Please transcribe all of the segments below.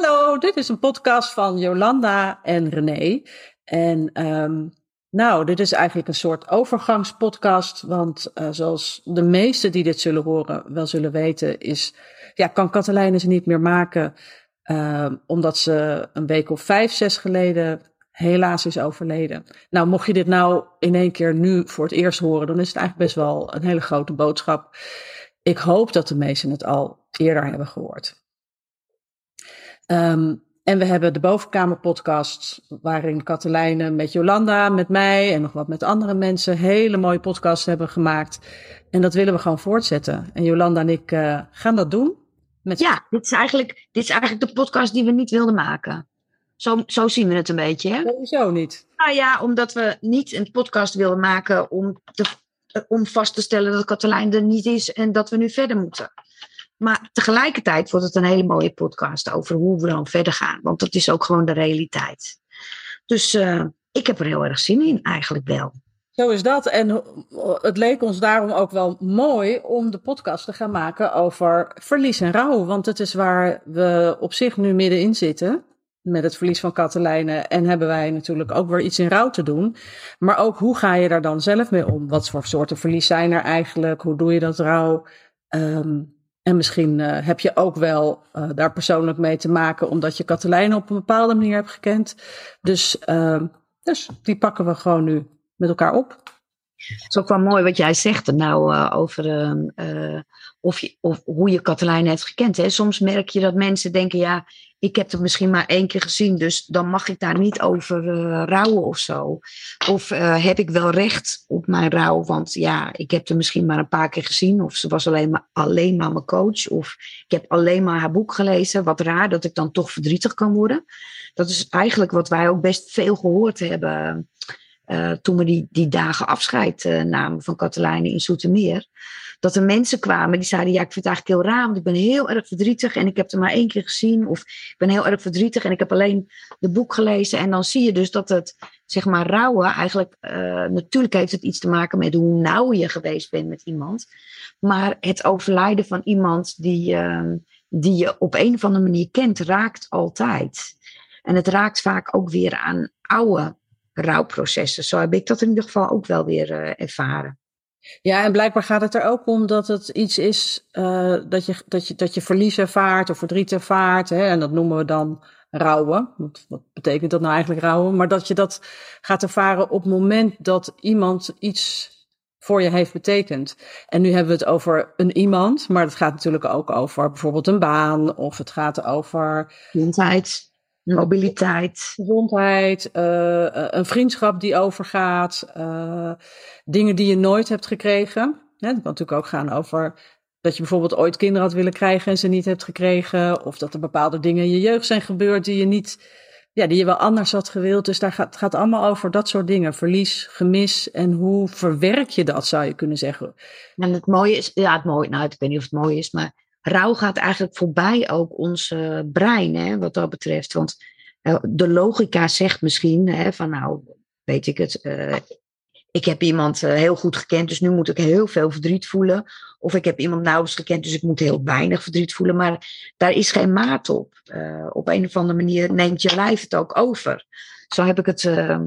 Hallo, dit is een podcast van Jolanda en René. En um, nou, dit is eigenlijk een soort overgangspodcast. Want uh, zoals de meesten die dit zullen horen wel zullen weten, is, ja, kan Katelijne ze niet meer maken. Uh, omdat ze een week of vijf, zes geleden helaas is overleden. Nou, mocht je dit nou in één keer nu voor het eerst horen, dan is het eigenlijk best wel een hele grote boodschap. Ik hoop dat de meesten het al eerder hebben gehoord. Um, en we hebben de Bovenkamer podcast, waarin Katelijne met Jolanda, met mij en nog wat met andere mensen hele mooie podcasts hebben gemaakt. En dat willen we gewoon voortzetten. En Jolanda en ik uh, gaan dat doen. Met... Ja, dit is, eigenlijk, dit is eigenlijk de podcast die we niet wilden maken. Zo, zo zien we het een beetje. Hè? Sowieso niet. Nou ja, omdat we niet een podcast wilden maken om, te, om vast te stellen dat Katelijn er niet is en dat we nu verder moeten. Maar tegelijkertijd wordt het een hele mooie podcast over hoe we dan verder gaan. Want dat is ook gewoon de realiteit. Dus uh, ik heb er heel erg zin in, eigenlijk wel. Zo is dat. En het leek ons daarom ook wel mooi om de podcast te gaan maken over verlies en rouw. Want het is waar we op zich nu middenin zitten. Met het verlies van Katelijne. En hebben wij natuurlijk ook weer iets in rouw te doen. Maar ook hoe ga je daar dan zelf mee om? Wat voor soorten verlies zijn er eigenlijk? Hoe doe je dat rouw? Um, en misschien uh, heb je ook wel uh, daar persoonlijk mee te maken, omdat je Katelijne op een bepaalde manier hebt gekend. Dus, uh, dus die pakken we gewoon nu met elkaar op. Het is ook wel mooi wat jij zegt nou uh, over of je, of hoe je Katelijne hebt gekend. Hè? Soms merk je dat mensen denken, ja, ik heb het misschien maar één keer gezien, dus dan mag ik daar niet over uh, rouwen of zo. Of uh, heb ik wel recht op mijn rouw, want ja, ik heb het misschien maar een paar keer gezien. Of ze was alleen maar, alleen maar mijn coach. Of ik heb alleen maar haar boek gelezen. Wat raar dat ik dan toch verdrietig kan worden. Dat is eigenlijk wat wij ook best veel gehoord hebben uh, toen we die, die dagen afscheid namen van Katelijne in Soetermeer dat er mensen kwamen die zeiden: Ja, ik vind het eigenlijk heel raar, want ik ben heel erg verdrietig en ik heb het maar één keer gezien. Of ik ben heel erg verdrietig en ik heb alleen de boek gelezen. En dan zie je dus dat het, zeg maar, rouwen eigenlijk, uh, natuurlijk heeft het iets te maken met hoe nauw je geweest bent met iemand. Maar het overlijden van iemand die, uh, die je op een of andere manier kent, raakt altijd. En het raakt vaak ook weer aan oude rouwprocessen. Zo heb ik dat in ieder geval ook wel weer uh, ervaren. Ja, en blijkbaar gaat het er ook om dat het iets is uh, dat, je, dat, je, dat je verlies ervaart of verdriet ervaart. Hè, en dat noemen we dan rouwen. Wat, wat betekent dat nou eigenlijk rouwen? Maar dat je dat gaat ervaren op het moment dat iemand iets voor je heeft betekend. En nu hebben we het over een iemand, maar het gaat natuurlijk ook over bijvoorbeeld een baan of het gaat over. Gezondheid. Mobiliteit. Gezondheid, uh, een vriendschap die overgaat, uh, dingen die je nooit hebt gekregen. Ja, dat kan natuurlijk ook gaan over dat je bijvoorbeeld ooit kinderen had willen krijgen en ze niet hebt gekregen. Of dat er bepaalde dingen in je jeugd zijn gebeurd die je niet, ja, die je wel anders had gewild. Dus daar gaat, het gaat allemaal over dat soort dingen. Verlies, gemis en hoe verwerk je dat, zou je kunnen zeggen. En het mooie is, ja, het mooie, nou, ik weet niet of het mooi is, maar rouw gaat eigenlijk voorbij ook ons brein, hè, wat dat betreft. Want uh, de logica zegt misschien hè, van nou, weet ik het, uh, ik heb iemand heel goed gekend, dus nu moet ik heel veel verdriet voelen. Of ik heb iemand nauwelijks gekend, dus ik moet heel weinig verdriet voelen. Maar daar is geen maat op. op een of andere manier neemt je lijf het ook over. Zo heb ik het ehm,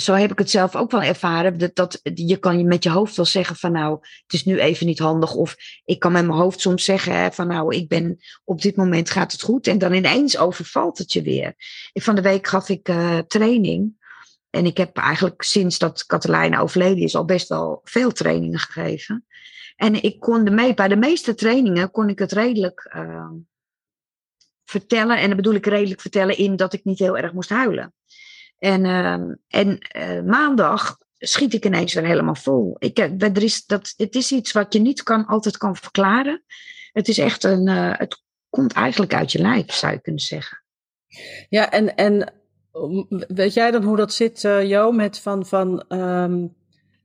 zo heb ik het zelf ook wel ervaren. Dat, dat, je kan je met je hoofd wel zeggen van nou, het is nu even niet handig. Of ik kan met mijn hoofd soms zeggen hè, van nou, ik ben op dit moment gaat het goed. En dan ineens overvalt het je weer. Van de week gaf ik uh, training. En ik heb eigenlijk sinds dat Katelijne overleden is al best wel veel trainingen gegeven. En ik kon de mee, bij de meeste trainingen kon ik het redelijk uh, vertellen. En dan bedoel ik redelijk vertellen in dat ik niet heel erg moest huilen. En, uh, en uh, maandag schiet ik ineens weer helemaal vol. Ik, er is, dat, het is iets wat je niet kan, altijd kan verklaren. Het is echt een, uh, het komt eigenlijk uit je lijf, zou je kunnen zeggen. Ja, en, en weet jij dan hoe dat zit, Jo, met van, van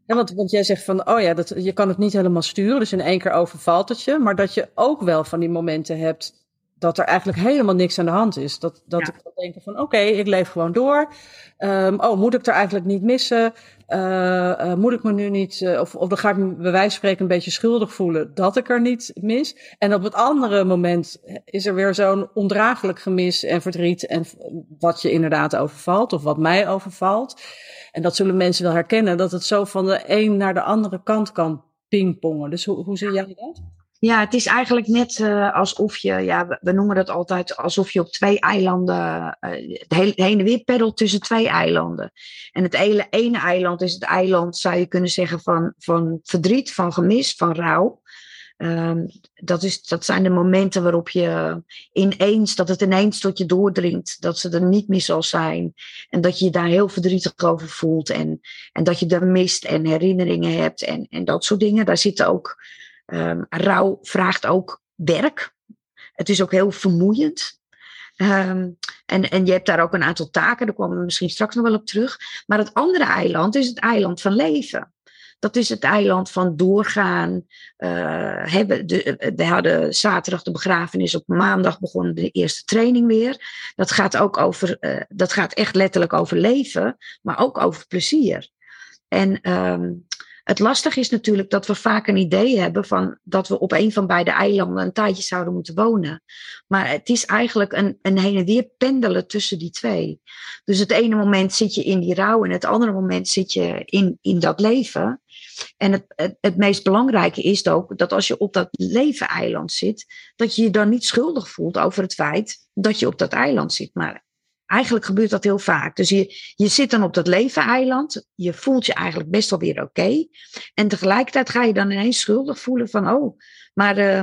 ja, want, want jij zegt van, oh ja, dat, je kan het niet helemaal sturen, dus in één keer overvalt het je, maar dat je ook wel van die momenten hebt dat er eigenlijk helemaal niks aan de hand is. Dat, dat ik denk van oké, ik leef gewoon door. Um, oh, moet ik er eigenlijk niet missen? Uh, uh, moet ik me nu niet, uh, of, of dan ga ik me bij wijze van spreken een beetje schuldig voelen dat ik er niet mis. En op het andere moment is er weer zo'n ondraaglijk gemis en verdriet en wat je inderdaad overvalt of wat mij overvalt. En dat zullen mensen wel herkennen, dat het zo van de een naar de andere kant kan pingpongen. Dus hoe, hoe zie jij dat? Ja, het is eigenlijk net uh, alsof je, ja, we noemen dat altijd alsof je op twee eilanden, uh, heen en weer peddelt tussen twee eilanden. En het ene, ene eiland is het eiland, zou je kunnen zeggen, van, van verdriet, van gemis, van rouw. Um, dat, is, dat zijn de momenten waarop je ineens, dat het ineens tot je doordringt, dat ze er niet meer zal zijn. En dat je je daar heel verdrietig over voelt. En, en dat je er mist en herinneringen hebt en, en dat soort dingen. Daar zitten ook Um, rouw vraagt ook werk. Het is ook heel vermoeiend. Um, en, en je hebt daar ook een aantal taken, daar komen we misschien straks nog wel op terug. Maar het andere eiland is het eiland van leven. Dat is het eiland van doorgaan. Hebben de, we hadden zaterdag de begrafenis, op maandag begon de eerste training weer. Dat gaat ook over, uh, dat gaat echt letterlijk over leven, maar ook over plezier. En um, het lastige is natuurlijk dat we vaak een idee hebben van dat we op een van beide eilanden een tijdje zouden moeten wonen. Maar het is eigenlijk een, een heen en weer pendelen tussen die twee. Dus het ene moment zit je in die rouw en het andere moment zit je in, in dat leven. En het, het, meest belangrijke is ook dat als je op dat leven-eiland zit, dat je je dan niet schuldig voelt over het feit dat je op dat eiland zit. Maar Eigenlijk gebeurt dat heel vaak. Dus je, je zit dan op dat leven-eiland. Je voelt je eigenlijk best wel weer oké. En tegelijkertijd ga je dan ineens schuldig voelen van... oh, maar uh,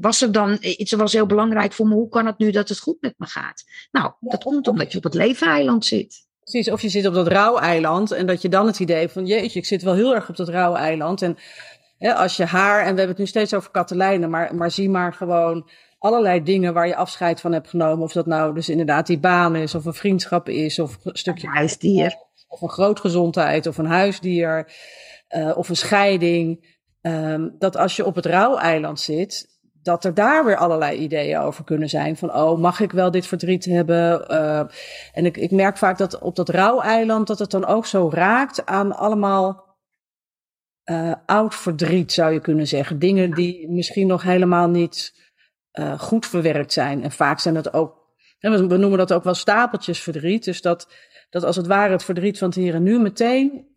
was er dan iets was heel belangrijk voor me. Hoe kan het nu dat het goed met me gaat? Nou, dat komt omdat je op het leven-eiland zit. Precies, of je zit op dat rouweiland en dat je dan het idee van... jeetje, ik zit wel heel erg op dat rouweiland. En als je haar, en we hebben het nu steeds over Katelijnen... maar, maar zie maar gewoon allerlei dingen waar je afscheid van hebt genomen. Of dat nou dus inderdaad die baan is, of een vriendschap is, of een stukje huisdier. Of een grootgezondheid, of een huisdier, uh, of een scheiding. Um, dat als je op het rouweiland zit, dat er daar weer allerlei ideeën over kunnen zijn. Van, oh, mag ik wel dit verdriet hebben? Uh, en ik, ik merk vaak dat op dat rouweiland, dat het dan ook zo raakt aan allemaal uh, oud verdriet, zou je kunnen zeggen. Dingen die misschien nog helemaal niet uh, goed verwerkt zijn. En vaak zijn dat ook, we noemen dat ook wel stapeltjes verdriet. Dus dat, dat als het ware het verdriet van het hier en nu meteen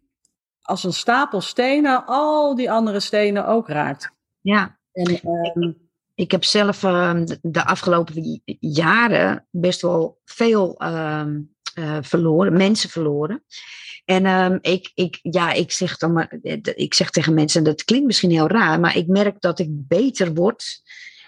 als een stapel stenen al die andere stenen ook raakt. Ja. En, um, ik heb zelf uh, de afgelopen jaren best wel veel uh, uh, verloren, mensen verloren. En ik, ik, ja, ik, zeg dan maar, ik zeg tegen mensen, dat klinkt misschien heel raar, maar ik merk dat ik beter word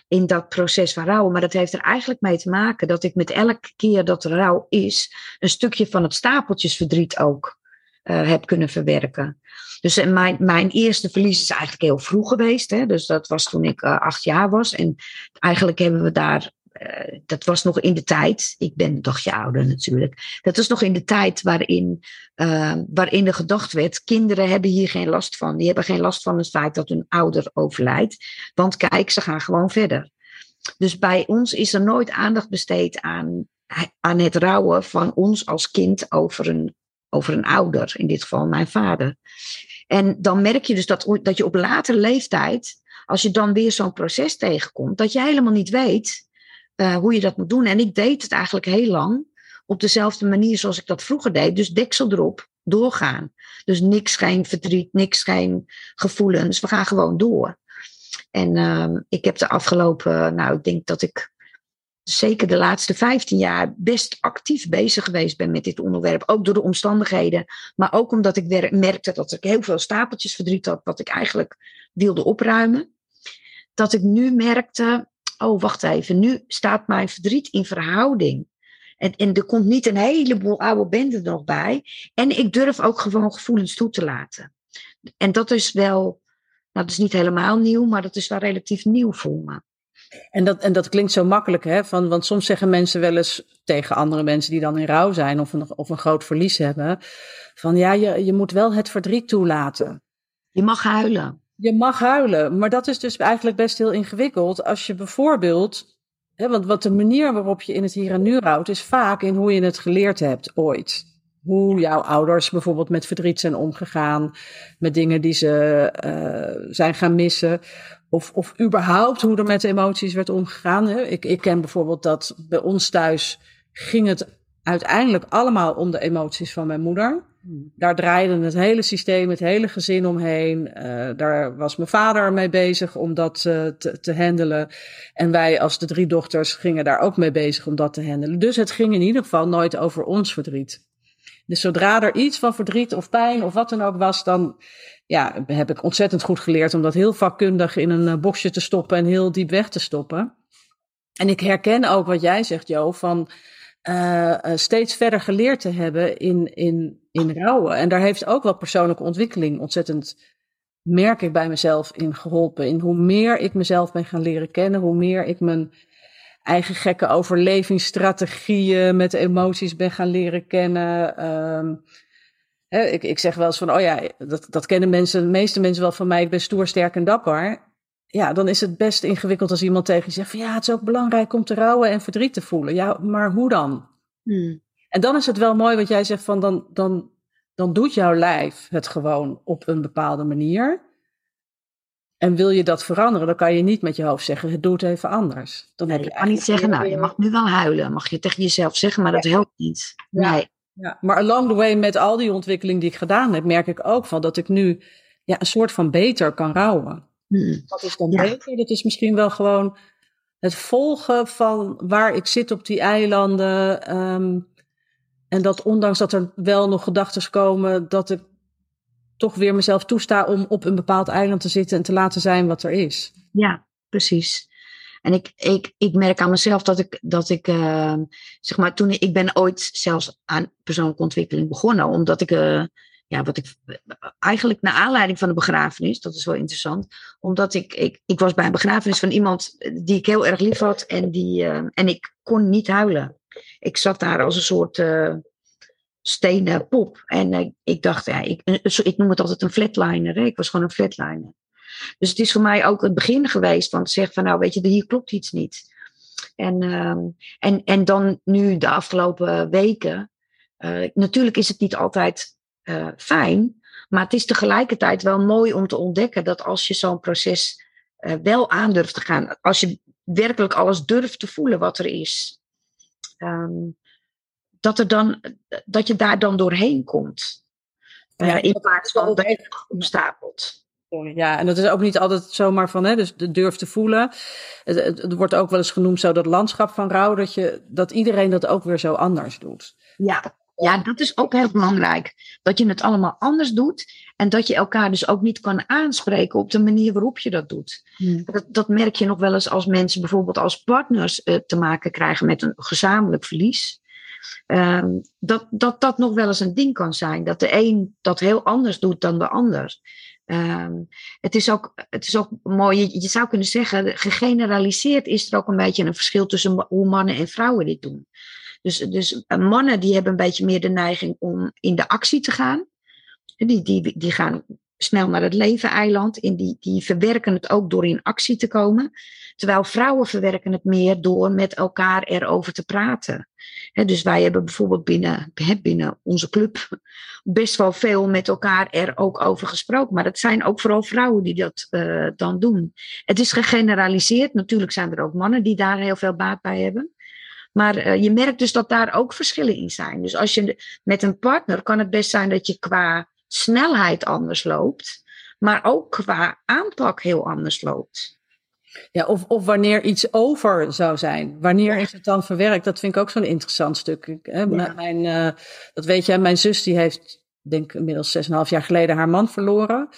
in dat proces van rouwen. Maar dat heeft er eigenlijk mee te maken dat ik met elke keer dat er rouw is, een stukje van het stapeltjesverdriet ook uh, heb kunnen verwerken. Dus uh, mijn, mijn eerste verlies is eigenlijk heel vroeg geweest. Hè? Dus dat was toen ik uh, acht jaar was. En eigenlijk hebben we daar uh, dat was nog in de tijd, ik ben een dagje ouder natuurlijk, dat was nog in de tijd waarin, uh, waarin er gedacht werd, kinderen hebben hier geen last van. Die hebben geen last van het feit dat hun ouder overlijdt, want kijk, ze gaan gewoon verder. Dus bij ons is er nooit aandacht besteed aan, aan het rouwen van ons als kind over een, over een ouder, in dit geval mijn vader. En dan merk je dus dat, dat je op latere leeftijd, als je dan weer zo'n proces tegenkomt, dat je helemaal niet weet uh, hoe je dat moet doen. En ik deed het eigenlijk heel lang op dezelfde manier zoals ik dat vroeger deed. Dus deksel erop, doorgaan. Dus niks, geen verdriet, niks, geen gevoelens. We gaan gewoon door. En uh, ik heb de afgelopen, nou, ik denk dat ik zeker de laatste 15 jaar best actief bezig geweest ben met dit onderwerp. Ook door de omstandigheden, maar ook omdat ik merkte dat ik heel veel stapeltjes verdriet had, wat ik eigenlijk wilde opruimen. Dat ik nu merkte, oh wacht even, nu staat mijn verdriet in verhouding. En, en er komt niet een heleboel oude benden er nog bij. En ik durf ook gewoon gevoelens toe te laten. En dat is wel, nou dat is niet helemaal nieuw, maar dat is wel relatief nieuw voor me. En dat, en dat klinkt zo makkelijk, hè? Van, want soms zeggen mensen wel eens tegen andere mensen die dan in rouw zijn of een, of een groot verlies hebben: van ja, je, je moet wel het verdriet toelaten. Je mag huilen. Je mag huilen, maar dat is dus eigenlijk best heel ingewikkeld. Als je bijvoorbeeld want wat de manier waarop je in het hier en nu rouwt, is vaak in hoe je het geleerd hebt ooit. Hoe jouw ouders bijvoorbeeld met verdriet zijn omgegaan, met dingen die ze uh, zijn gaan missen. Of, of überhaupt hoe er met de emoties werd omgegaan. Hè. Ik, ik ken bijvoorbeeld dat bij ons thuis ging het uiteindelijk allemaal om de emoties van mijn moeder. Hmm. Daar draaide het hele systeem, het hele gezin omheen. Uh, daar was mijn vader mee bezig om dat uh, te, te handelen. En wij als de drie dochters gingen daar ook mee bezig om dat te handelen. Dus het ging in ieder geval nooit over ons verdriet. Dus zodra er iets van verdriet of pijn of wat dan ook was, dan ja, heb ik ontzettend goed geleerd om dat heel vakkundig in een uh, boxje te stoppen en heel diep weg te stoppen. En ik herken ook wat jij zegt, Jo, van uh, steeds verder geleerd te hebben in, in, in rouwen. En daar heeft ook wel persoonlijke ontwikkeling ontzettend, merk ik bij mezelf, in geholpen. In hoe meer ik mezelf ben gaan leren kennen, hoe meer ik mijn eigen gekke overlevingsstrategieën met emoties ben gaan leren kennen. Um, hè, ik, ik zeg wel eens van, oh ja, dat, dat kennen mensen, de meeste mensen wel van mij. Ik ben stoer, sterk en dapper ja, dan is het best ingewikkeld als iemand tegen je zegt van ja, het is ook belangrijk om te rouwen en verdriet te voelen. Ja, maar hoe dan? Hmm. En dan is het wel mooi wat jij zegt van dan, dan, dan doet jouw lijf het gewoon op een bepaalde manier. En wil je dat veranderen, dan kan je niet met je hoofd zeggen, doe het even anders. Dan heb je, kan niet zeggen, nou, je mag nu wel huilen. Mag je tegen jezelf zeggen, maar dat helpt niet. Nee. Ja. Maar along the way met al die ontwikkeling die ik gedaan heb, merk ik ook van dat ik nu ja, een soort van beter kan rouwen. Hmm. Wat is dan beter? Dat is misschien wel gewoon het volgen van waar ik zit op die eilanden. Um, en dat ondanks dat er wel nog gedachten komen, dat ik toch weer mezelf toesta om op een bepaald eiland te zitten en te laten zijn wat er is. Ja, precies. En ik, ik, ik merk aan mezelf dat ik, dat ik uh, zeg maar, toen ik ben ooit zelfs aan persoonlijke ontwikkeling begonnen, omdat ik uh, ja, wat ik eigenlijk naar aanleiding van de begrafenis, dat is wel interessant, omdat ik, ik, ik was bij een begrafenis van iemand die ik heel erg lief had en, die, uh, en ik kon niet huilen. Ik zat daar als een soort uh, stenen pop en ik dacht, ja, ik, ik noem het altijd een flatliner, hè? ik was gewoon een flatliner. Dus het is voor mij ook het begin geweest van te zeggen van nou weet je, hier klopt iets niet. En, ehm, en, en dan nu de afgelopen weken, natuurlijk is het niet altijd uh, fijn. Maar het is tegelijkertijd wel mooi om te ontdekken dat als je zo'n proces uh, wel aandurft te gaan, als je werkelijk alles durft te voelen wat er is, um, dat, er dan, dat je daar dan doorheen komt. Uh, ja, in plaats van dat je opstapelt. Ja, en dat is ook niet altijd zomaar van, hè, dus de durf te voelen. Het, het, het, wordt ook wel eens genoemd zo dat landschap van rouw, dat, je, dat iedereen dat ook weer zo anders doet. Ja, ja, dat is ook heel belangrijk. Dat je het allemaal anders doet. En dat je elkaar dus ook niet kan aanspreken op de manier waarop je dat doet. Hmm. Dat, dat, merk je nog wel eens als mensen bijvoorbeeld als partners uh, te maken krijgen met een gezamenlijk verlies. Um, dat, dat dat nog wel eens een ding kan zijn. Dat de een dat heel anders doet dan de ander. Um, het, is ook, het is ook mooi, je, je, zou kunnen zeggen, gegeneraliseerd is er ook een beetje een verschil tussen hoe mannen en vrouwen dit doen. Dus, dus eh, mannen die hebben een beetje meer de neiging om in de actie te gaan. Die, die, die gaan snel naar het leven-eiland. En die, die verwerken het ook door in actie te komen. Terwijl vrouwen verwerken het meer door met elkaar erover te praten. dus wij hebben bijvoorbeeld binnen, binnen onze club best wel veel met elkaar er ook over gesproken. Maar het zijn ook vooral vrouwen die dat uh, dan doen. Het is gegeneraliseerd. Natuurlijk zijn er ook mannen die daar heel veel baat bij hebben. Maar uh, je merkt dus dat daar ook verschillen in zijn. Dus als je met een partner kan het best zijn dat je qua snelheid anders loopt, maar ook qua aanpak heel anders loopt. Ja, of, of wanneer iets over zou zijn. Wanneer is het dan verwerkt? Dat vind ik ook zo'n interessant stuk. Hè? Mijn, uh, dat weet je, mijn zus die heeft, denk ik, inmiddels 6,5 jaar geleden haar man verloren.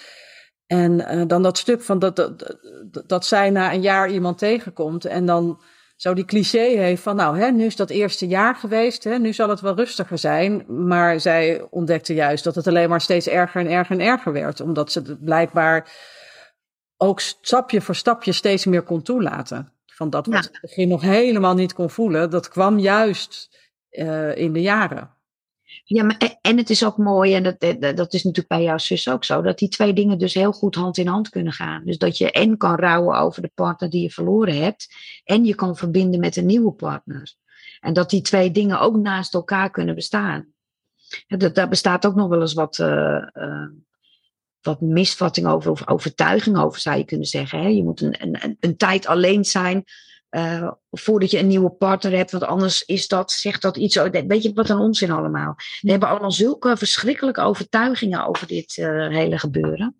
En uh, dan dat stuk van dat, dat, dat, dat zij na een jaar iemand tegenkomt en dan zo die cliché heeft van, nou, hè, nu is dat eerste jaar geweest, hè, nu zal het wel rustiger zijn. Maar zij ontdekte juist dat het alleen maar steeds erger en erger en erger werd, omdat ze het blijkbaar ook stapje voor stapje steeds meer kon toelaten. Van dat wat ja. het begin nog helemaal niet kon voelen, dat kwam juist uh, in de jaren. Ja, maar, en het is ook mooi, en dat, dat is natuurlijk bij jouw zus ook zo, dat die twee dingen dus heel goed hand in hand kunnen gaan. Dus dat je en kan rouwen over de partner die je verloren hebt, en je kan verbinden met een nieuwe partner. En dat die twee dingen ook naast elkaar kunnen bestaan. Dat, daar bestaat ook nog wel eens wat, uh, wat misvatting over, of overtuiging over, zou je kunnen zeggen. Hè? Je moet een, een, een tijd alleen zijn uh, voordat je een nieuwe partner hebt, want anders is dat, zegt dat iets. Weet je wat een onzin allemaal? We hebben allemaal zulke verschrikkelijke overtuigingen over dit uh, hele gebeuren.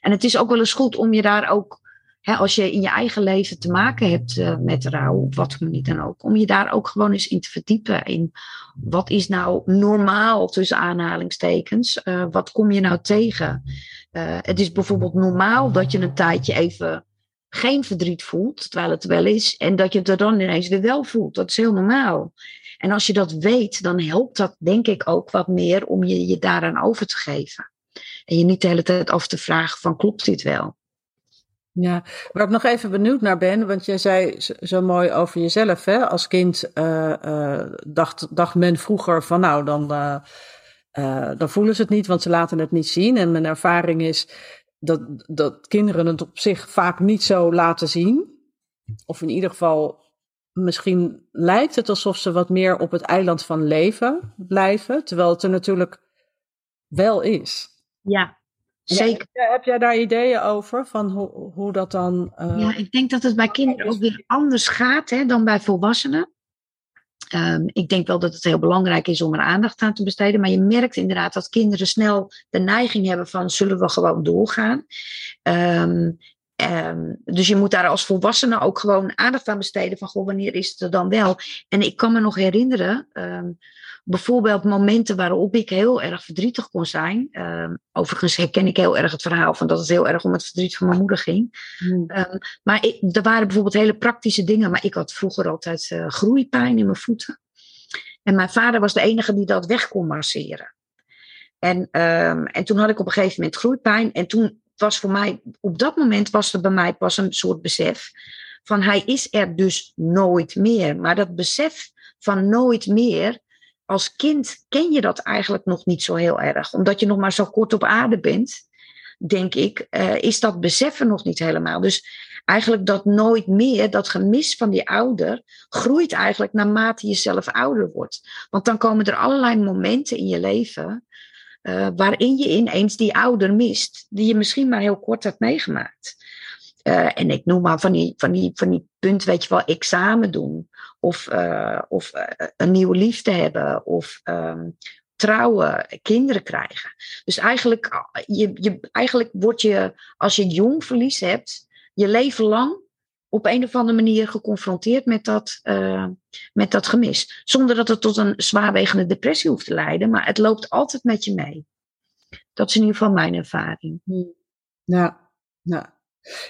En het is ook wel eens goed om je daar ook, hè, als je in je eigen leven te maken hebt uh, met rouw, op wat manier dan ook, om je daar ook gewoon eens in te verdiepen. In wat is nou normaal tussen aanhalingstekens? wat kom je nou tegen? het is bijvoorbeeld normaal dat je een tijdje even geen verdriet voelt, terwijl het wel is, en dat je het er dan ineens weer wel voelt. Dat is heel normaal. En als je dat weet, dan helpt dat denk ik ook wat meer om je je daaraan over te geven. En je niet de hele tijd af te vragen van klopt dit wel? Ja, waar ik nog even benieuwd naar ben, want jij zei zo mooi over jezelf. Hè? Als kind uh, uh, dacht, dacht men vroeger van nou, dan, uh, dan voelen ze het niet, want ze laten het niet zien. En mijn ervaring is, dat, dat kinderen het op zich vaak niet zo laten zien. Of in ieder geval, misschien lijkt het alsof ze wat meer op het eiland van leven blijven. Terwijl het er natuurlijk wel is. Ja, zeker. Ja, heb jij daar ideeën over? Van hoe, hoe dat dan. Uh... Ja, ik denk dat het bij kinderen ook weer anders gaat hè, dan bij volwassenen. Um, ik denk wel dat het heel belangrijk is om er aandacht aan te besteden. Maar je merkt inderdaad dat kinderen snel de neiging hebben van zullen we gewoon doorgaan. Um, um, dus je moet daar als volwassene ook gewoon aandacht aan besteden van goh, wanneer is het er dan wel. En ik kan me nog herinneren bijvoorbeeld momenten waarop ik heel erg verdrietig kon zijn. Uh, overigens herken ik heel erg het verhaal van dat het heel erg om het verdriet van mijn moeder ging. Hmm. Maar ik, er waren bijvoorbeeld hele praktische dingen. Maar ik had vroeger altijd uh, groeipijn in mijn voeten. En mijn vader was de enige die dat weg kon masseren. En, um, en toen had ik op een gegeven moment groeipijn. En toen was voor mij, op dat moment was er bij mij pas een soort besef. Van hij is er dus nooit meer. Maar dat besef van nooit meer als kind ken je dat eigenlijk nog niet zo heel erg. Omdat je nog maar zo kort op aarde bent, denk ik, uh, is dat beseffen nog niet helemaal. Dus eigenlijk dat nooit meer, dat gemis van die ouder, groeit eigenlijk naarmate je zelf ouder wordt. Want dan komen er allerlei momenten in je leven uh, waarin je ineens die ouder mist, die je misschien maar heel kort hebt meegemaakt. Uh, en ik noem maar van die, van, die, van die punt, weet je wel, examen doen. Of, uh, of een nieuwe liefde hebben. Of um, trouwen, kinderen krijgen. Dus eigenlijk, je, je, eigenlijk word je, als je jong verlies hebt, je leven lang op een of andere manier geconfronteerd met dat, met dat gemis. Zonder dat het tot een zwaarwegende depressie hoeft te leiden, maar het loopt altijd met je mee. Dat is in ieder geval mijn ervaring. Ja, ja.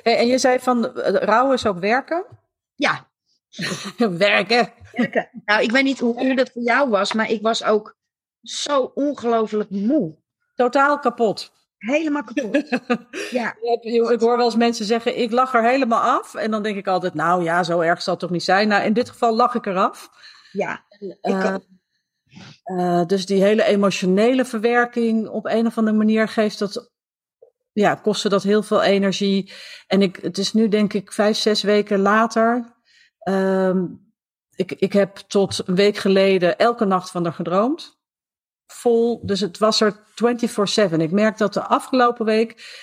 En je zei van rouw is ook werken? Ja. werken. werken. Nou, ik weet niet hoe dat voor jou was, maar ik was ook zo ongelooflijk moe. Totaal kapot. Helemaal kapot. ja. Ik hoor wel eens mensen zeggen, ik lach er helemaal af. En dan denk ik altijd, nou ja, zo erg zal het toch niet zijn. Nou, in dit geval lach ik eraf. Ja, uh, uh, dus die hele emotionele verwerking op een of andere manier geeft dat ja, kostte dat heel veel energie. En ik, het is nu denk ik vijf, zes weken later. Um, ik, ik heb tot een week geleden elke nacht van haar gedroomd. Vol, dus het was er 24-7. Ik merk dat de afgelopen week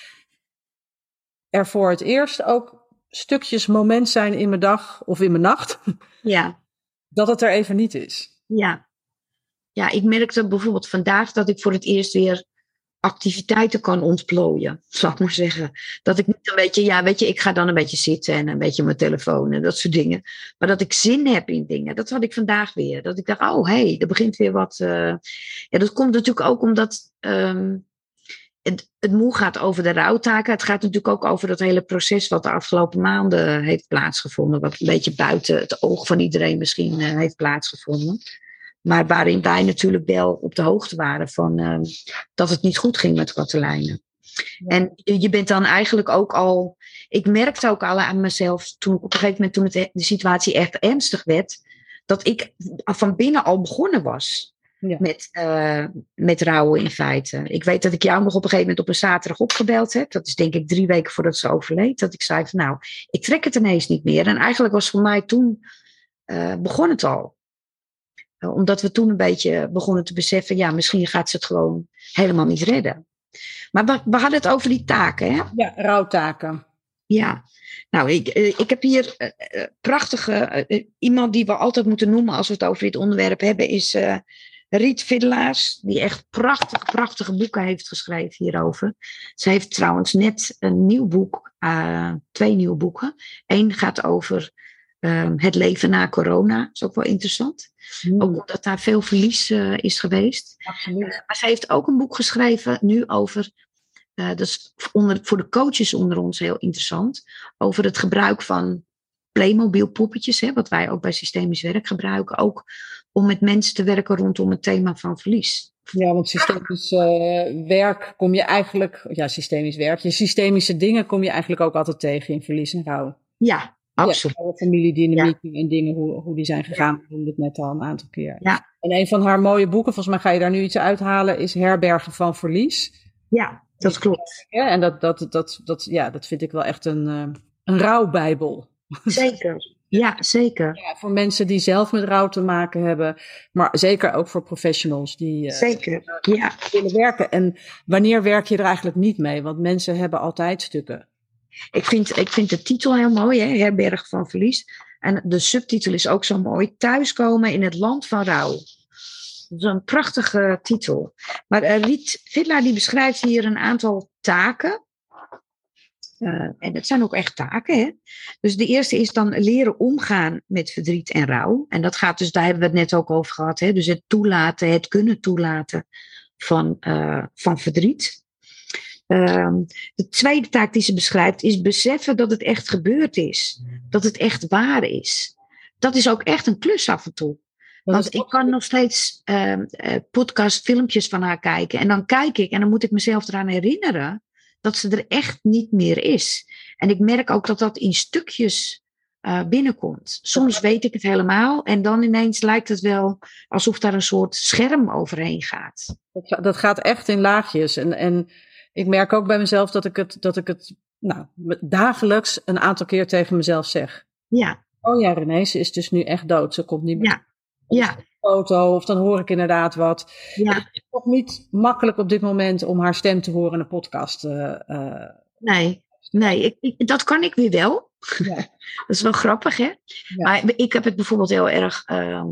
er voor het eerst ook stukjes moment zijn in mijn dag of in mijn nacht. Ja. Dat het er even niet is. Ja. Ja, ik merkte bijvoorbeeld vandaag dat ik voor het eerst weer activiteiten kan ontplooien, zal ik maar zeggen. Dat ik niet een beetje, ja, weet je, ik ga dan een beetje zitten en een beetje mijn telefoon en dat soort dingen. Maar dat ik zin heb in dingen, dat had ik vandaag weer. Dat ik dacht, oh hé, hey, er begint weer wat. Uh... Ja, dat komt natuurlijk ook omdat um, het, het moe gaat over de rouwtaken. Het gaat natuurlijk ook over dat hele proces wat de afgelopen maanden heeft plaatsgevonden. Wat een beetje buiten het oog van iedereen misschien uh, heeft plaatsgevonden. Maar waarin wij natuurlijk wel op de hoogte waren van uh, dat het niet goed ging met Katelijne. En je bent dan eigenlijk ook al. Ik merkte ook al aan mezelf toen op een gegeven moment, toen het, de situatie echt ernstig werd, dat ik van binnen al begonnen was. Ja. Met, uh, met rouwen in feite. Ik weet dat ik jou nog op een gegeven moment op een zaterdag opgebeld heb. Dat is denk ik drie weken voordat ze overleed. Dat ik zei van nou, ik trek het ineens niet meer. En eigenlijk was voor mij toen, uh, begon het al. Uh, omdat we toen een beetje begonnen te beseffen, ja, misschien gaat ze het gewoon helemaal niet redden. Maar we, we hadden het over die taken, hè? Ja, rouwtaken. Ja, nou, ik, ik heb hier prachtige. iemand die we altijd moeten noemen als we het over dit onderwerp hebben, is Riet Viddelaars, die echt prachtige, prachtige boeken heeft geschreven hierover. Ze heeft trouwens net een nieuw boek, twee nieuwe boeken. Eén gaat over uh, het leven na corona. Dat is ook wel interessant. Mm. Ook omdat daar veel verlies uh, is geweest. Absoluut. maar ze heeft ook een boek geschreven nu over dat is onder, voor de coaches onder ons heel interessant. Over het gebruik van Playmobil poppetjes, hè, wat wij ook bij systemisch werk gebruiken. Ook om met mensen te werken rondom het thema van verlies. Ja, want systemisch uh, werk kom je eigenlijk, ja, systemisch werk, je systemische dingen kom je eigenlijk ook altijd tegen in verlies en rouw. Ja, absoluut. Ja, familiedynamiek ja. en dingen, hoe, hoe die zijn gegaan, we doen het net al een aantal keer. Ja. En een van haar mooie boeken, volgens mij ga je daar nu iets uithalen, is Herbergen van Verlies. Ja, dat klopt. Ja, en dat, dat, dat, dat, ja, dat vind ik wel echt een, uh, een rouwbijbel. Zeker. Ja, zeker. Ja, voor mensen die zelf met rouw te maken hebben, maar zeker ook voor professionals die uh, zeker. Ja. willen werken. En wanneer werk je er eigenlijk niet mee? Want mensen hebben altijd stukken. Ik vind, ik vind de titel heel mooi, hè? Herberg van Verlies. En de subtitel is ook zo mooi: Thuiskomen in het land van rouw. Dat is een prachtige titel. Maar uh, Riet Vidlaar die beschrijft hier een aantal taken uh, en het zijn ook echt taken. Hè? Dus de eerste is dan leren omgaan met verdriet en rouw. En dat gaat dus, daar hebben we het net ook over gehad. Hè? Dus het toelaten, het kunnen toelaten van, uh, van verdriet. Uh, de tweede taak die ze beschrijft is beseffen dat het echt gebeurd is. Dat het echt waar is. Dat is ook echt een klus af en toe. Want ik kan nog steeds uh, podcast, filmpjes van haar kijken. En dan kijk ik en dan moet ik mezelf eraan herinneren dat ze er echt niet meer is. En ik merk ook dat dat in stukjes uh, binnenkomt. Soms weet ik het helemaal en dan ineens lijkt het wel alsof daar een soort scherm overheen gaat. Dat, dat gaat echt in laagjes. En, en ik merk ook bij mezelf dat ik het, dat ik het nou, dagelijks een aantal keer tegen mezelf zeg. Ja. Oh ja, René, ze is dus nu echt dood. Ze komt niet meer. Ja. Ja foto of dan hoor ik inderdaad wat. Ja. Het is toch niet makkelijk op dit moment om haar stem te horen in een podcast. Uh, nee, nee ik, ik, dat kan ik weer wel. Ja. dat is wel grappig, hè? Ja. Maar ik heb het bijvoorbeeld heel erg. Uh,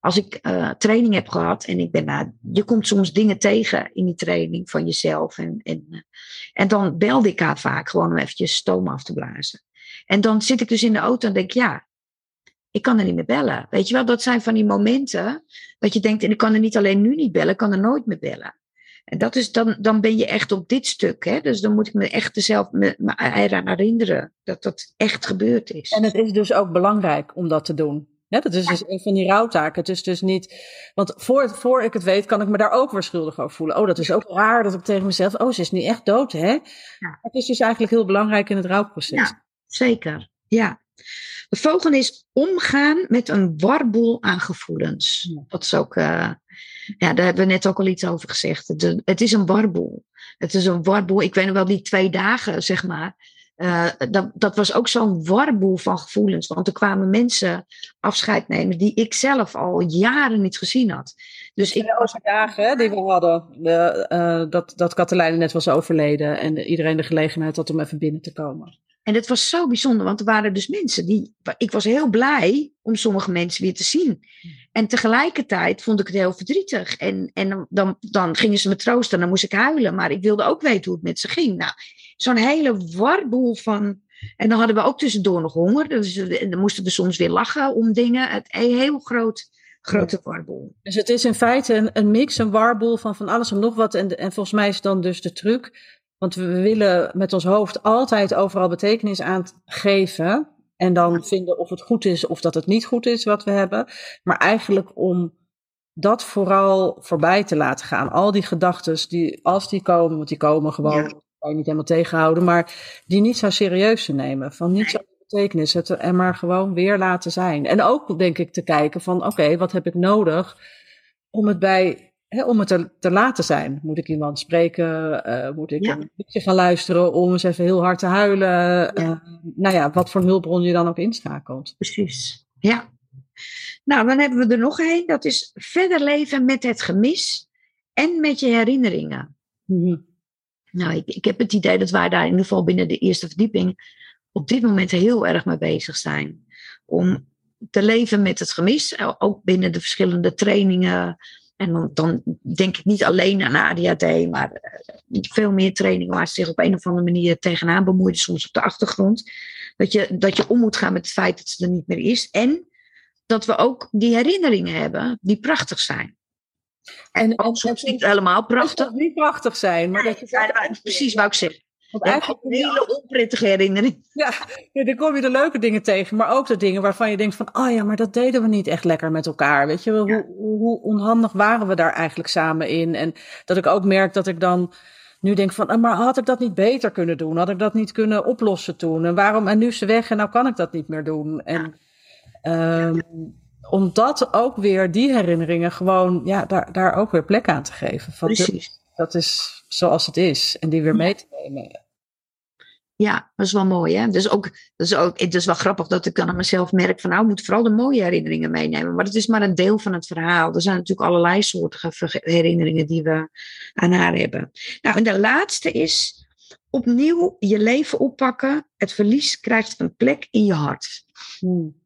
als ik uh, training heb gehad en ik ben. Nou, je komt soms dingen tegen in die training van jezelf. En, en, en dan belde ik haar vaak gewoon om eventjes stoom af te blazen. En dan zit ik dus in de auto en denk ja, ik kan er niet meer bellen. Weet je wel, dat zijn van die momenten dat je denkt, en ik kan er niet alleen nu niet bellen, ik kan er nooit meer bellen. En dat is dan, dan ben je echt op dit stuk. Hè? Dus dan moet ik me echt zelf me, me eraan herinneren dat dat echt gebeurd is. En het is dus ook belangrijk om dat te doen. Ja, dat is dus een van die rouwtaken. Het is dus niet. Want voor, voor ik het weet, kan ik me daar ook weer schuldig over voelen. Oh, dat is ook raar dat ik tegen mezelf. Oh, ze is niet echt dood, hè? Ja. Het is dus eigenlijk heel belangrijk in het rouwproces. Ja, zeker. Ja. De volgende is omgaan met een warboel aan gevoelens. Dat is ook, uh, ja, daar hebben we net ook al iets over gezegd. Het, is een warboel. Het is een warboel. Ik weet nog wel die twee dagen, zeg maar. Uh, dat, dat was ook zo'n warboel van gevoelens. Want er kwamen mensen afscheid nemen die ik zelf al jaren niet gezien had. Dus ik de dagen die we hadden, de, uh, dat, dat Katelijne net was overleden en iedereen de gelegenheid had om even binnen te komen. En het was zo bijzonder, want er waren dus mensen die. Ik was heel blij om sommige mensen weer te zien. En tegelijkertijd vond ik het heel verdrietig. En, en dan, dan gingen ze me troosten en dan moest ik huilen. Maar ik wilde ook weten hoe het met ze ging. Nou, zo'n hele warboel van. En dan hadden we ook tussendoor nog honger. Dus dan moesten we soms weer lachen om dingen. Het, een heel groot grote warboel. Dus het is in feite een, een mix, een warboel van van alles en nog wat. En, en volgens mij is dan dus de truc want we willen met ons hoofd altijd overal betekenis aan geven. En dan vinden of het goed is of dat het niet goed is wat we hebben. Maar eigenlijk om dat vooral voorbij te laten gaan. Al die gedachten, die, als die komen, want die komen gewoon, ja. kan je niet helemaal tegenhouden. Maar die niet zo serieus te nemen. Van niet zo betekenis, het er maar gewoon weer laten zijn. En ook denk ik te kijken van oké, okay, wat heb ik nodig om het bij, om het te, te laten zijn. Moet ik iemand spreken? Uh, moet ik een liedje gaan luisteren om eens even heel hard te huilen? Ja. Uh, nou ja, wat voor hulpbron je dan ook inschakelt. Precies, ja. Nou, dan hebben we er nog één. Dat is verder leven met het gemis en met je herinneringen. Mm-hmm. Nou, ik, ik heb het idee dat wij daar in ieder geval binnen de eerste verdieping op dit moment heel erg mee bezig zijn. Om te leven met het gemis, eh, ook binnen de verschillende trainingen. En dan, dan denk ik niet alleen aan ADHD, maar eh, veel meer trainingen waar ze zich op een of andere manier tegenaan bemoeien, soms op de achtergrond. Dat je, dat je om moet gaan met het feit dat ze er niet meer is. En dat we ook die herinneringen hebben die prachtig zijn. En, en soms niet helemaal prachtig. niet prachtig zijn, maar dat je ja, precies wou ik zeggen. Want eigenlijk een hele onprettige herinnering. Ja, ja, dan kom je de leuke dingen tegen, maar ook de dingen waarvan je denkt van, oh ja, maar dat deden we niet echt lekker met elkaar. Weet je, hoe, hoe, onhandig waren we daar eigenlijk samen in? En dat ik ook merk dat ik dan nu denk van, ah, maar had ik dat niet beter kunnen doen? Had ik dat niet kunnen oplossen toen? En waarom, en nu is ze weg en nou kan ik dat niet meer doen? En um, om dat ook weer, die herinneringen, gewoon, ja, daar, daar ook weer plek aan te geven. Van, Precies. Dat is zoals het is en die weer mee te nemen. Ja, dat is wel mooi. Hè? Dus ook, dat is ook, het is wel grappig dat ik dan aan mezelf merk van nou, ik moet vooral de mooie herinneringen meenemen. Maar het is maar een deel van het verhaal. Er zijn natuurlijk allerlei soorten herinneringen die we aan haar hebben. Nou, en de laatste is opnieuw je leven oppakken. Het verlies krijgt een plek in je hart. Hmm.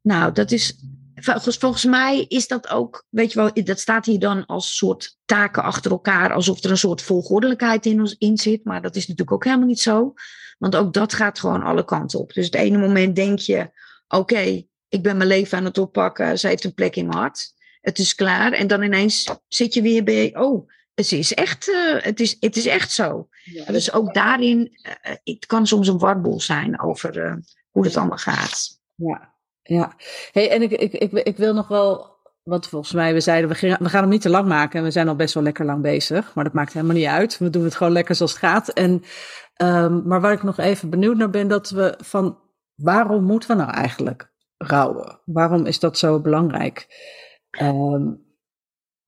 Nou, dat is volgens, volgens mij is dat ook, weet je wel, dat staat hier dan als soort taken achter elkaar, alsof er een soort volgordelijkheid in, in zit. Maar dat is natuurlijk ook helemaal niet zo. Want ook dat gaat gewoon alle kanten op. Dus het ene moment denk je, oké, ik ben mijn leven aan het oppakken, ze heeft een plek in mijn hart. Het is klaar. En dan ineens zit je weer bij, oh, het is echt, uh, het is, het is echt zo. dus ook daarin, uh, het kan soms een warboel zijn over uh, hoe het allemaal gaat. Ja, ja, hey, en ik, ik, ik, ik wil nog wel, want volgens mij, we zeiden, we gaan, we gaan hem niet te lang maken en we zijn al best wel lekker lang bezig, maar dat maakt helemaal niet uit. We doen het gewoon lekker zoals het gaat. En, um, maar waar ik nog even benieuwd naar ben, dat we van, waarom moeten we nou eigenlijk rouwen? Waarom is dat zo belangrijk? Um,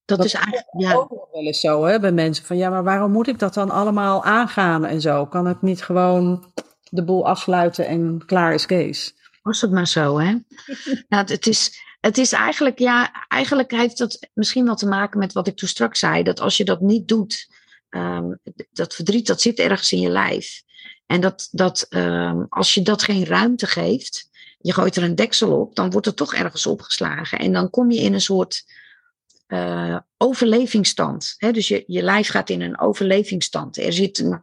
dat is eigenlijk ja. ook wel eens zo hè, bij mensen van ja, maar waarom moet ik dat dan allemaal aangaan en zo? Kan ik niet gewoon de boel afsluiten en klaar is Kees? Was het maar zo, hè? nou, het, is, het is eigenlijk, ja, eigenlijk heeft dat misschien wel te maken met wat ik toen straks zei. Dat als je dat niet doet, um, dat verdriet, dat zit ergens in je lijf. En dat, dat um, als je dat geen ruimte geeft, je gooit er een deksel op, dan wordt het toch ergens opgeslagen. En dan kom je in een soort uh, overlevingsstand. Hè? Dus je, je lijf gaat in een overlevingsstand. Er zit een,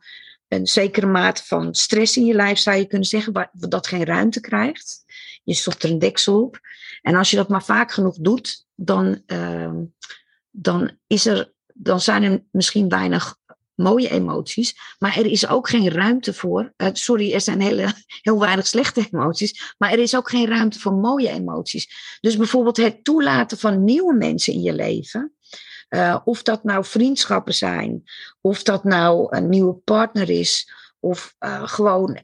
een zekere mate van stress in je lijf, zou je kunnen zeggen, waar, dat geen ruimte krijgt. Je stopt er een deksel op. En als je dat maar vaak genoeg doet, dan, uh, dan, is er, dan zijn er misschien weinig mooie emoties, maar er is ook geen ruimte voor. Uh, sorry, er zijn hele, heel weinig slechte emoties, maar er is ook geen ruimte voor mooie emoties. Dus bijvoorbeeld het toelaten van nieuwe mensen in je leven, uh, of dat nou vriendschappen zijn, of dat nou een nieuwe partner is, of uh, gewoon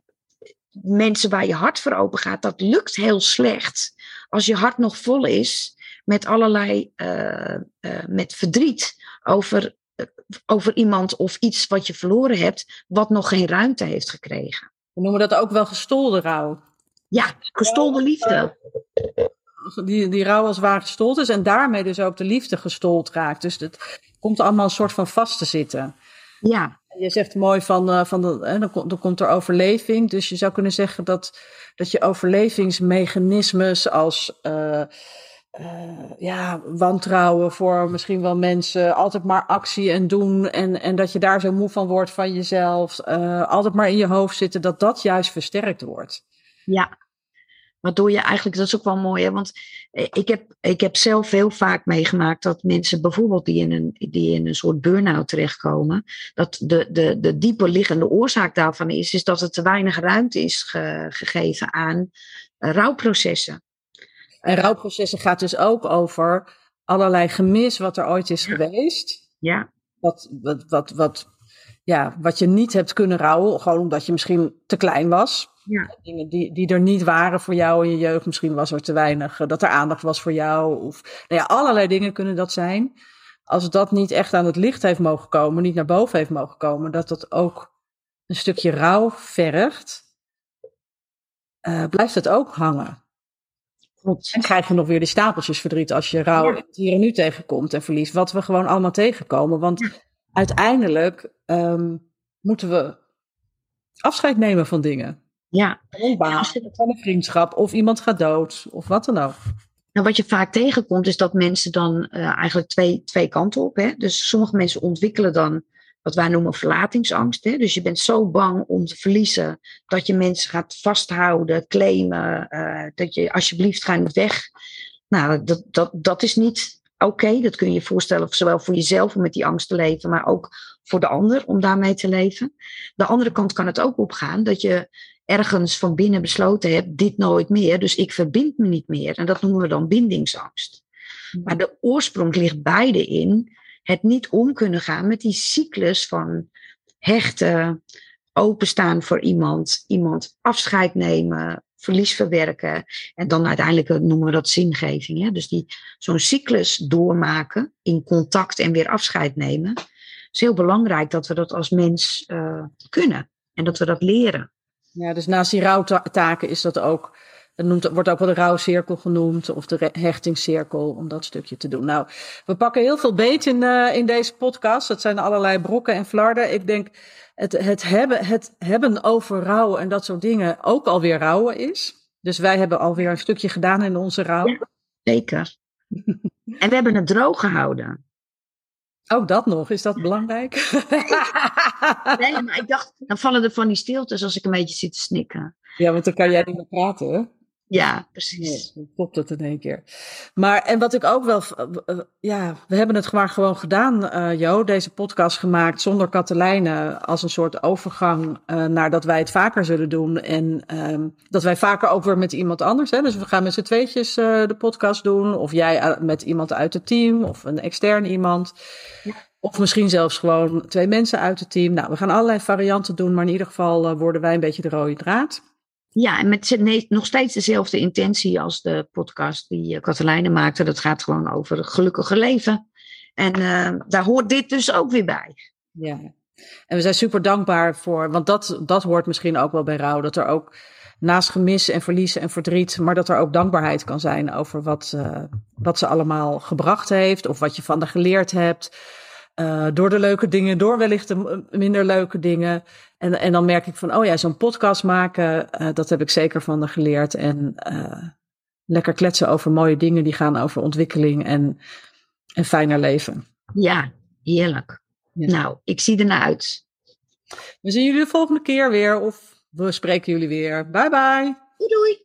mensen waar je hart voor open gaat, dat lukt heel slecht. Als je hart nog vol is met allerlei, uh, met verdriet over, over iemand of iets wat je verloren hebt, wat nog geen ruimte heeft gekregen. We noemen dat ook wel gestolde rouw. Ja, gestolde liefde die, die rouw als waar gestold is en daarmee dus ook de liefde gestold raakt. Dus het komt allemaal een soort van vast te zitten. Ja. Je zegt mooi van, uh, van de, dan, komt, dan komt er overleving. Dus je zou kunnen zeggen dat, dat je overlevingsmechanismes als uh, uh, ja, wantrouwen voor misschien wel mensen, altijd maar actie en doen en, en dat je daar zo moe van wordt van jezelf, altijd maar in je hoofd zitten, dat dat juist versterkt wordt. Ja, Waardoor je eigenlijk, dat is ook wel mooi, hè? want eh, ik heb, ik heb zelf heel vaak meegemaakt dat mensen bijvoorbeeld die in een, die in een soort burn-out terechtkomen, dat de, de, de dieper liggende oorzaak daarvan is, is dat er te weinig ruimte is gegeven aan uh, rouwprocessen. En rouwprocessen gaat dus ook over allerlei gemis wat er ooit is geweest. Ja. Wat, wat, wat, wat ja, wat je niet hebt kunnen rouwen, gewoon omdat je misschien te klein was. Ja. Dingen die, die er niet waren voor jou in je jeugd. Misschien was er te weinig, dat er aandacht was voor jou. Of nou ja, allerlei dingen kunnen dat zijn. Als dat niet echt aan het licht heeft mogen komen, niet naar boven heeft mogen komen, dat dat ook een stukje rouw vergt, uh, blijft het ook hangen. Klopt. En krijg je nog weer die stapeltjes verdriet als je rouw Ja. hier en nu tegenkomt en verlies. Wat we gewoon allemaal tegenkomen. Want uiteindelijk ehm, moeten we afscheid nemen van dingen. Ja, Van een van vriendschap, of iemand gaat dood, of wat dan ook. Nou, wat je vaak tegenkomt, is dat mensen dan eh, eigenlijk twee, twee kanten op. Hè? Dus sommige mensen ontwikkelen dan wat wij noemen verlatingsangst. Hè? Dus je bent zo bang om te verliezen dat je mensen gaat vasthouden, claimen, eh, dat je alsjeblieft ga niet weg. Nou, dat, dat, dat is niet oké. Dat kun je je voorstellen, zowel voor jezelf om met die angst te leven, maar ook voor de ander om daarmee te leven. De andere kant kan het ook opgaan dat je ergens van binnen besloten hebt, dit nooit meer, dus ik verbind me niet meer. En dat noemen we dan bindingsangst. Maar de oorsprong ligt beide in het niet om kunnen gaan met die cyclus van hechten, openstaan voor iemand, iemand afscheid nemen, verlies verwerken. En dan uiteindelijk eh, noemen we dat zingeving. Hè? Dus die, zo'n cyclus doormaken in contact en weer afscheid nemen. Het is heel belangrijk dat we dat als mens eh, kunnen en dat we dat leren. Ja, dus naast die rouwtaken is dat ook, het noemt, wordt ook wel de rouwcirkel genoemd, of de hechtingscirkel, om dat stukje te doen. Nou, we pakken heel veel beet in, eh, in deze podcast. Het zijn allerlei brokken en flarden. Ik denk, het, het, hebben, het hebben over rouwen en dat soort dingen ook alweer rouwen is. Dus wij hebben alweer een stukje gedaan in onze rouw. Ja. Zeker. en we hebben het droog gehouden. Ook dat nog, is dat belangrijk? Nee, maar ik dacht, dan vallen er van die stiltes als ik een beetje zit te snikken. ja, want dan kan jij niet meer praten, hè? Ja, Nee, precies. dan klopt het in één keer. Maar, en wat ik ook wel, eh, ja, we hebben het maar gewoon gedaan, eh Jo, deze podcast gemaakt zonder Katelijne als een soort overgang eh, naar dat wij het vaker zullen doen. En ehm, dat wij vaker ook weer met iemand anders, hè. Dus we gaan met z'n tweetjes eh, de podcast doen, of jij eh, met iemand uit het team, of een extern iemand. Ja. Of misschien zelfs gewoon twee mensen uit het team. Nou, we gaan allerlei varianten doen, maar in ieder geval eh, worden wij een beetje de rode draad. Ja, en met nog steeds dezelfde intentie als de podcast die uh, Katelijne maakte. Dat gaat gewoon over gelukkige leven. En uh, daar hoort dit dus ook weer bij. Ja, en we zijn super dankbaar voor, want dat, dat hoort misschien ook wel bij rouw, dat er ook naast gemis en verlies en verdriet, maar dat er ook dankbaarheid kan zijn over wat, uh, wat ze allemaal gebracht heeft of wat je van haar geleerd hebt. Uh, door de leuke dingen, door wellicht de minder leuke dingen. En, en dan merk ik van, oh ja, zo'n podcast maken, uh, dat heb ik zeker van haar geleerd. En uh, lekker kletsen over mooie dingen die gaan over ontwikkeling en, en fijner leven. Ja, heerlijk. Ja. Nou, ik zie ernaar uit. We zien jullie de volgende keer weer of we spreken jullie weer. Bye bye. Doei doei.